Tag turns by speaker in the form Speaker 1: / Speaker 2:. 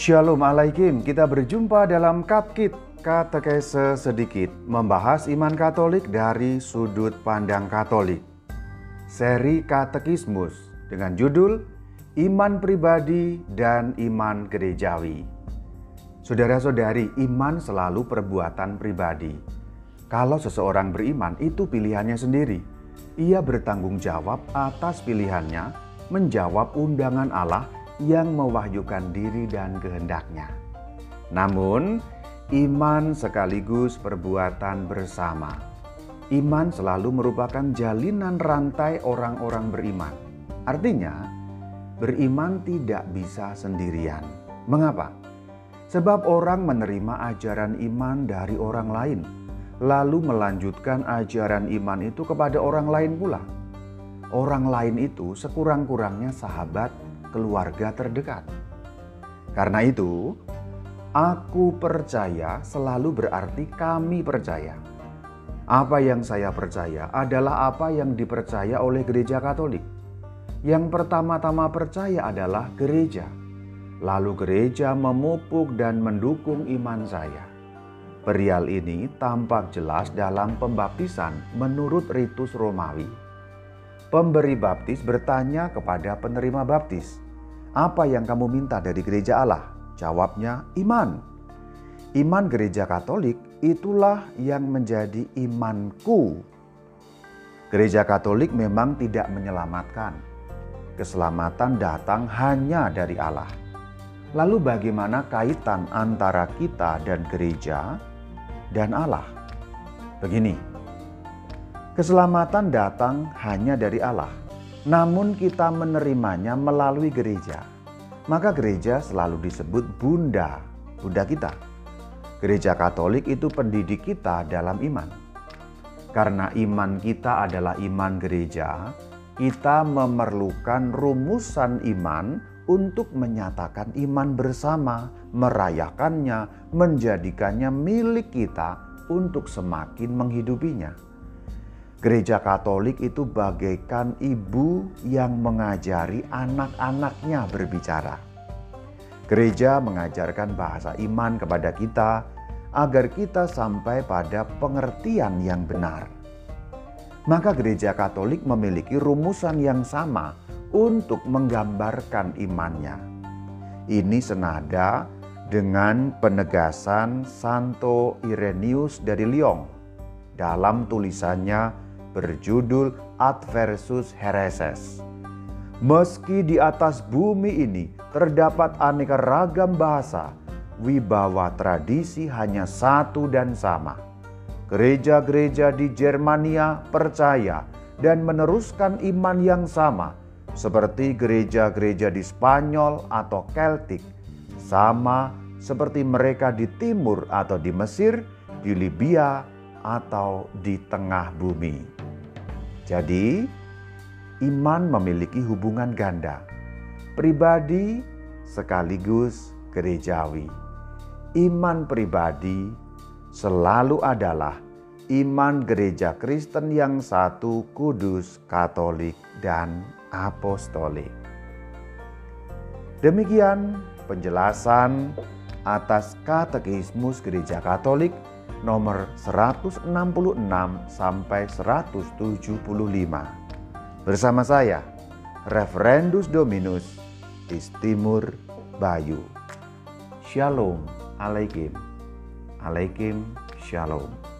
Speaker 1: Shalom Alaikum, kita berjumpa dalam Kapkit Katekese sedikit membahas iman Katolik dari sudut pandang Katolik. Seri Katekismus dengan judul Iman Pribadi dan Iman Gerejawi. Saudara-saudari, iman selalu perbuatan pribadi. Kalau seseorang beriman, itu pilihannya sendiri. Ia bertanggung jawab atas pilihannya, menjawab undangan Allah yang mewahyukan diri dan kehendaknya. Namun, iman sekaligus perbuatan bersama. Iman selalu merupakan jalinan rantai orang-orang beriman. Artinya, beriman tidak bisa sendirian. Mengapa? Sebab orang menerima ajaran iman dari orang lain, lalu melanjutkan ajaran iman itu kepada orang lain pula. Orang lain itu sekurang-kurangnya sahabat keluarga terdekat. Karena itu, aku percaya selalu berarti kami percaya. Apa yang saya percaya adalah apa yang dipercaya oleh gereja Katolik. Yang pertama-tama percaya adalah gereja. Lalu gereja memupuk dan mendukung iman saya. Perial ini tampak jelas dalam pembaptisan menurut ritus Romawi. Pemberi baptis bertanya kepada penerima baptis, "Apa yang kamu minta dari gereja Allah?" Jawabnya, "Iman." Iman gereja Katolik itulah yang menjadi imanku. Gereja Katolik memang tidak menyelamatkan. Keselamatan datang hanya dari Allah. Lalu bagaimana kaitan antara kita dan gereja dan Allah? Begini, Keselamatan datang hanya dari Allah, namun kita menerimanya melalui gereja. Maka gereja selalu disebut bunda, bunda kita. Gereja Katolik itu pendidik kita dalam iman. Karena iman kita adalah iman gereja, kita memerlukan rumusan iman untuk menyatakan iman bersama, merayakannya, menjadikannya milik kita untuk semakin menghidupinya. Gereja Katolik itu bagaikan ibu yang mengajari anak-anaknya berbicara. Gereja mengajarkan bahasa iman kepada kita agar kita sampai pada pengertian yang benar. Maka gereja Katolik memiliki rumusan yang sama untuk menggambarkan imannya. Ini senada dengan penegasan Santo Irenaeus dari Lyon dalam tulisannya berjudul Adversus Hereses. Meski di atas bumi ini terdapat aneka ragam bahasa, wibawa tradisi hanya satu dan sama. Gereja-gereja di Germania percaya dan meneruskan iman yang sama, seperti gereja-gereja di Spanyol atau Celtic, sama seperti mereka di timur atau di Mesir, di Libya, atau di tengah bumi. Jadi, iman memiliki hubungan ganda, pribadi sekaligus gerejawi. Iman pribadi selalu adalah iman gereja Kristen yang satu, kudus, katolik, dan apostolik. Demikian penjelasan atas katekismus gereja Katolik nomor 166 sampai 175. Bersama saya, Referendus Dominus Istimur Bayu. Shalom Alaikum. Alaikum Shalom.